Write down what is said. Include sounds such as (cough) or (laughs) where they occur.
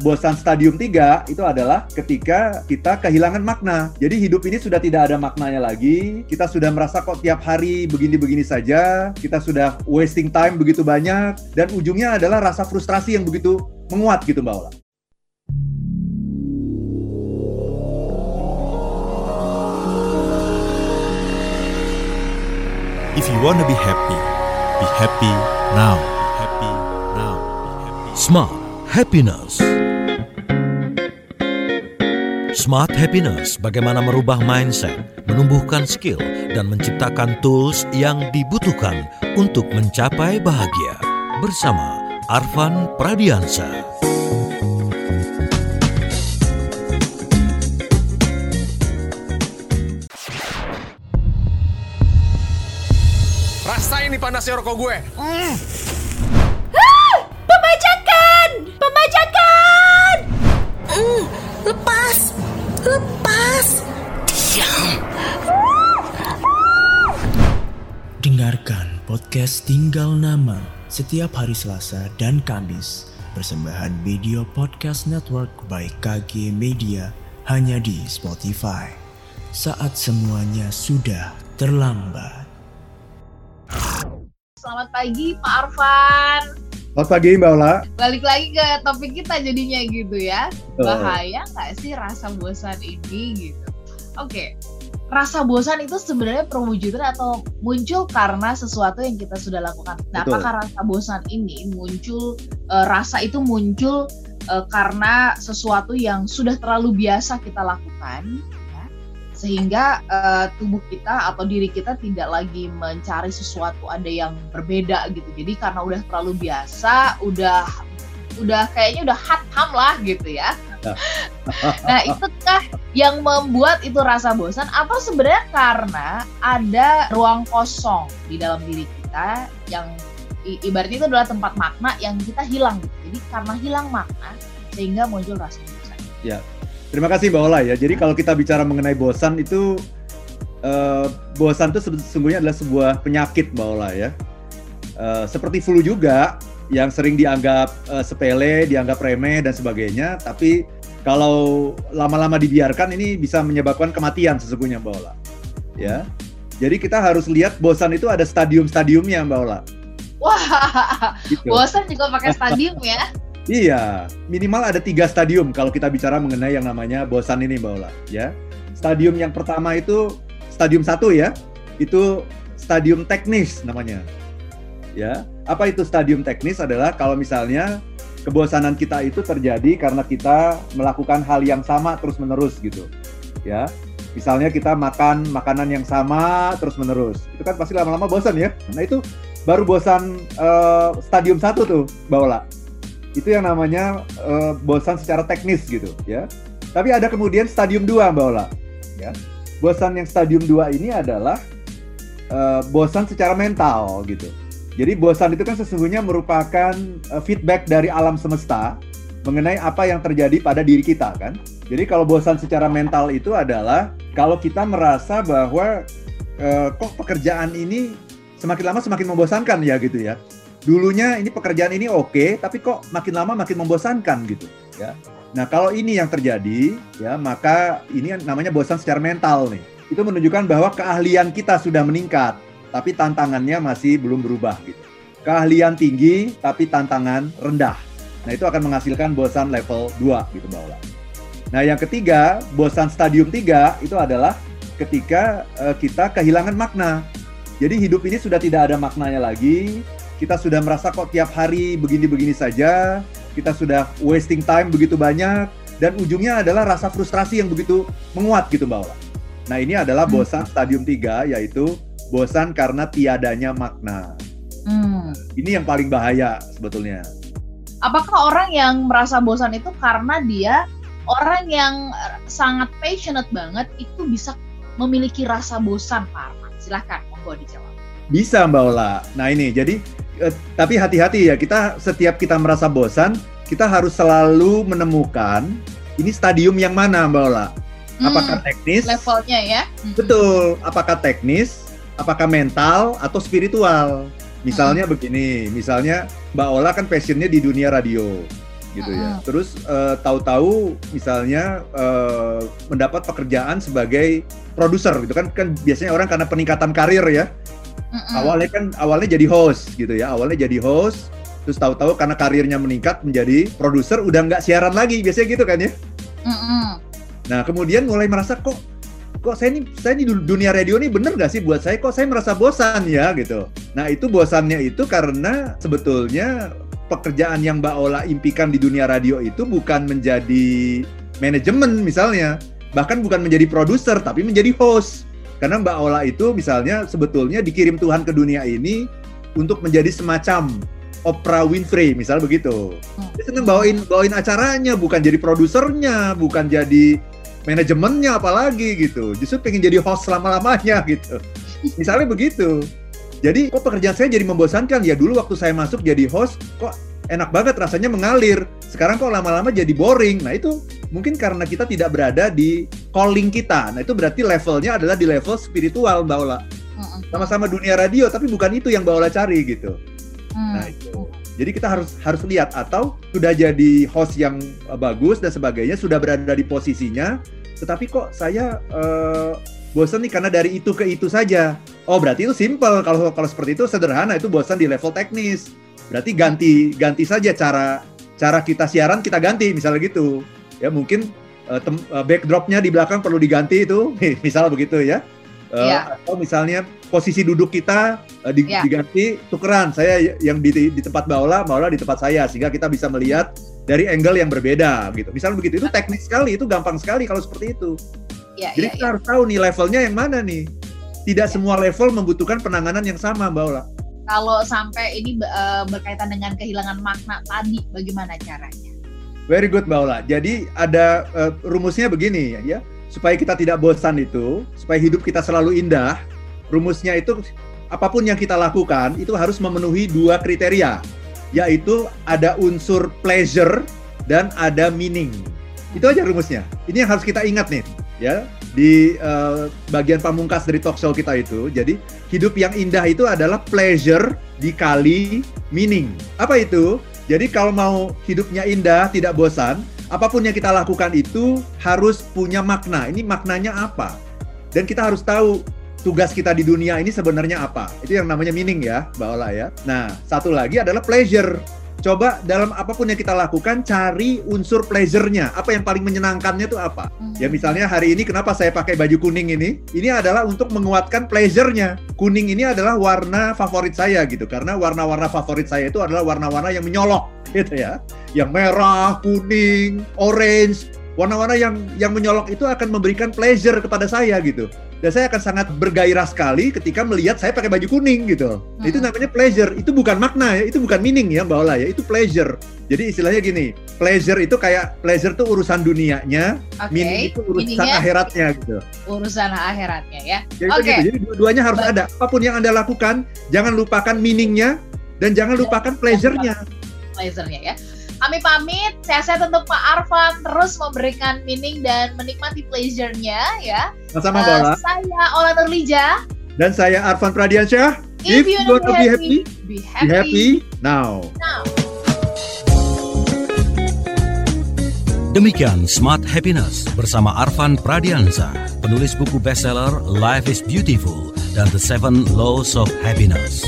bosan stadium 3 itu adalah ketika kita kehilangan makna. Jadi hidup ini sudah tidak ada maknanya lagi. Kita sudah merasa kok tiap hari begini-begini saja. Kita sudah wasting time begitu banyak. Dan ujungnya adalah rasa frustrasi yang begitu menguat gitu Mbak Ola. If you wanna be happy, be happy now. Be happy now. Be happy. Smart Happiness Smart Happiness bagaimana merubah mindset, menumbuhkan skill, dan menciptakan tools yang dibutuhkan untuk mencapai bahagia. Bersama Arvan Pradiansa. Rasain nih panasnya rokok gue. Pembajakan! Pembajakan! Mm, lepas, lepas. Diam. Dengarkan podcast Tinggal Nama setiap hari Selasa dan Kamis. Persembahan Video Podcast Network by KG Media hanya di Spotify. Saat semuanya sudah terlambat. Selamat pagi Pak Arfan. Selamat pagi Mbak Ola. Balik lagi ke topik kita jadinya gitu ya. Bahaya nggak sih rasa bosan ini gitu? Oke, rasa bosan itu sebenarnya perwujudan atau muncul karena sesuatu yang kita sudah lakukan. Nah, Betul. apakah rasa bosan ini muncul eh, rasa itu muncul eh, karena sesuatu yang sudah terlalu biasa kita lakukan, sehingga eh, tubuh kita atau diri kita tidak lagi mencari sesuatu ada yang berbeda gitu. Jadi karena udah terlalu biasa, udah udah kayaknya udah hatam lah gitu ya. (laughs) Nah, itukah yang membuat itu rasa bosan atau sebenarnya karena ada ruang kosong di dalam diri kita yang ibaratnya itu adalah tempat makna yang kita hilang gitu. Jadi karena hilang makna sehingga muncul rasa bosan. Terima kasih Mbak Ola ya. Jadi kalau kita bicara mengenai bosan itu eh, bosan itu sesungguhnya adalah sebuah penyakit Mbak Ola ya. Eh, seperti flu juga yang sering dianggap eh, sepele, dianggap remeh dan sebagainya, tapi kalau lama-lama dibiarkan ini bisa menyebabkan kematian sesungguhnya Mbak Ola. Ya. Jadi kita harus lihat bosan itu ada stadium-stadiumnya Mbak Ola. Wah, Gitu. bosan juga pakai stadium ya. (laughs) Iya, minimal ada tiga stadium kalau kita bicara mengenai yang namanya bosan ini Mbak Ola. Ya, stadium yang pertama itu stadium satu ya, itu stadium teknis namanya. Ya, apa itu stadium teknis adalah kalau misalnya kebosanan kita itu terjadi karena kita melakukan hal yang sama terus menerus gitu. Ya, misalnya kita makan makanan yang sama terus menerus, itu kan pasti lama-lama bosan ya. Nah itu baru bosan eh, stadium satu tuh Mbak Ola itu yang namanya eh, bosan secara teknis gitu ya. Tapi ada kemudian stadium 2 Mbak Ola ya. Bosan yang stadium 2 ini adalah eh, bosan secara mental gitu. Jadi bosan itu kan sesungguhnya merupakan eh, feedback dari alam semesta mengenai apa yang terjadi pada diri kita kan. Jadi kalau bosan secara mental itu adalah kalau kita merasa bahwa eh, kok pekerjaan ini semakin lama semakin membosankan ya gitu ya dulunya ini pekerjaan ini oke, tapi kok makin lama makin membosankan gitu, ya. Nah, kalau ini yang terjadi, ya, maka ini namanya bosan secara mental nih. Itu menunjukkan bahwa keahlian kita sudah meningkat, tapi tantangannya masih belum berubah gitu. Keahlian tinggi, tapi tantangan rendah. Nah, itu akan menghasilkan bosan level 2 gitu, Mbak Ola. Nah, yang ketiga, bosan stadium 3 itu adalah ketika eh, kita kehilangan makna. Jadi hidup ini sudah tidak ada maknanya lagi, kita sudah merasa kok tiap hari begini-begini saja, kita sudah wasting time begitu banyak, dan ujungnya adalah rasa frustrasi yang begitu menguat gitu Mbak Ola. Nah ini adalah bosan stadium 3, yaitu bosan karena tiadanya makna. Hmm. Ini yang paling bahaya sebetulnya. Apakah orang yang merasa bosan itu karena dia orang yang sangat passionate banget itu bisa memiliki rasa bosan Pak Arman? Silahkan, monggo dijawab. Bisa Mbak Ola. Nah ini jadi eh, tapi hati-hati ya kita setiap kita merasa bosan kita harus selalu menemukan ini stadium yang mana Mbak Ola. Apakah Hmm, teknis? levelnya ya? Hmm. Betul. Apakah teknis? Apakah mental atau spiritual? Misalnya begini, misalnya Mbak Ola kan passionnya di dunia radio, gitu ya. Mm-mm. Terus eh, tahu-tahu misalnya eh, mendapat pekerjaan sebagai produser gitu kan kan biasanya orang karena peningkatan karir ya. Mm-mm. Awalnya kan awalnya jadi host gitu ya. Awalnya jadi host terus tahu-tahu karena karirnya meningkat menjadi produser udah nggak siaran lagi biasanya gitu kan ya. Mm-mm. Nah, kemudian mulai merasa kok kok saya ini saya di dunia radio ini bener gak sih buat saya kok saya merasa bosan ya gitu. Nah, itu bosannya itu karena sebetulnya pekerjaan yang Mbak Ola impikan di dunia radio itu bukan menjadi manajemen misalnya, bahkan bukan menjadi produser tapi menjadi host. Karena Mbak Ola itu misalnya sebetulnya dikirim Tuhan ke dunia ini untuk menjadi semacam Oprah Winfrey, misal begitu. Dia seneng bawain bawain acaranya, bukan jadi produsernya, bukan jadi manajemennya apalagi gitu. Justru pengen jadi host selama-lamanya (laughs) gitu. Misalnya begitu. Jadi kok pekerjaan saya jadi membosankan ya dulu waktu saya masuk jadi host kok enak banget rasanya mengalir. Sekarang kok lama-lama jadi boring. Nah itu mungkin karena kita tidak berada di calling kita. Nah itu berarti levelnya adalah di level spiritual Mbak Ola. Sama-sama dunia radio tapi bukan itu yang Mbak Ola cari gitu. Mm. Nah itu. Jadi kita harus harus lihat atau sudah jadi host yang eh, bagus dan sebagainya, sudah berada di posisinya, tetapi kok saya eh, bosan nih karena dari itu ke itu saja. Oh berarti itu simple kalau kalau seperti itu sederhana itu bosan di level teknis. Berarti ganti ganti saja cara cara kita siaran kita ganti misalnya gitu. Ya mungkin eh, eh, backdropnya di belakang perlu diganti itu, (laughs) misal begitu ya. Iya. Atau misalnya posisi duduk kita eh, di- Iya. diganti tukeran. Saya yang di, di tempat Mbak Ola, Mbak Ola di tempat saya sehingga kita bisa melihat dari angle yang berbeda gitu. Misalnya begitu itu teknis sekali, itu gampang sekali kalau seperti itu. Ya, Jadi ya, kita ya. harus tahu nih levelnya yang mana nih. Tidak semua level membutuhkan penanganan yang sama, Mbak Ola. Kalau sampai ini berkaitan dengan kehilangan makna tadi, bagaimana caranya? Very good Mbak Ola. Jadi ada eh, rumusnya begini ya, supaya kita tidak bosan itu, supaya hidup kita selalu indah. Rumusnya itu apa pun yang kita lakukan itu harus memenuhi dua kriteria, yaitu ada unsur pleasure dan ada meaning. Itu aja rumusnya. Ini yang harus kita ingat nih, ya di eh, bagian pamungkas dari talk show kita itu. Jadi hidup yang indah itu adalah pleasure dikali meaning. Apa itu? Jadi kalau mau hidupnya indah, tidak bosan, apa pun yang kita lakukan itu harus punya makna. Ini maknanya apa? Dan kita harus tahu tugas kita di dunia ini sebenarnya apa. Itu yang namanya meaning ya, Mbak Ola ya. Nah, satu lagi adalah pleasure. Coba dalam apa pun yang kita lakukan, cari unsur pleasure-nya. Apa yang paling menyenangkannya itu apa? Ya misalnya hari ini kenapa saya pakai baju kuning ini? Ini adalah untuk menguatkan pleasure-nya. Kuning ini adalah warna favorit saya gitu. Karena warna-warna favorit saya itu adalah warna-warna yang menyolok (laughs) gitu ya. Yang merah, kuning, orange, warna-warna yang yang menyolok itu akan memberikan pleasure kepada saya gitu. Dan saya akan sangat bergairah sekali ketika melihat saya pakai baju kuning gitu. Nah, Itu namanya pleasure. Itu bukan makna ya, itu bukan meaning ya Mbak Ola ya, itu pleasure. Jadi istilahnya gini, pleasure itu kayak pleasure itu urusan dunianya, Oke, meaning itu urusan meaningnya akhiratnya gitu. urusan akhiratnya ya. Jadi Oke. begitu. Jadi dua-duanya harus Baik. ada. Apa pun yang Anda lakukan, jangan lupakan meaningnya dan jangan lupakan pleasure-nya. pleasure-nya ya. Kami pamit, sehat-sehat untuk Pak Arfan terus memberikan meaning dan menikmati pleasure-nya ya. Sama-sama Mbak Eh, Ola. saya Ola Nurlija. Dan saya Arfan Pradiansyah. If you wanna wanna be happy, be Be happy. happy now. Demikian Smart Happiness bersama Arfan Pradiansa, penulis buku bestseller Life is Beautiful dan The Seven Laws of Happiness.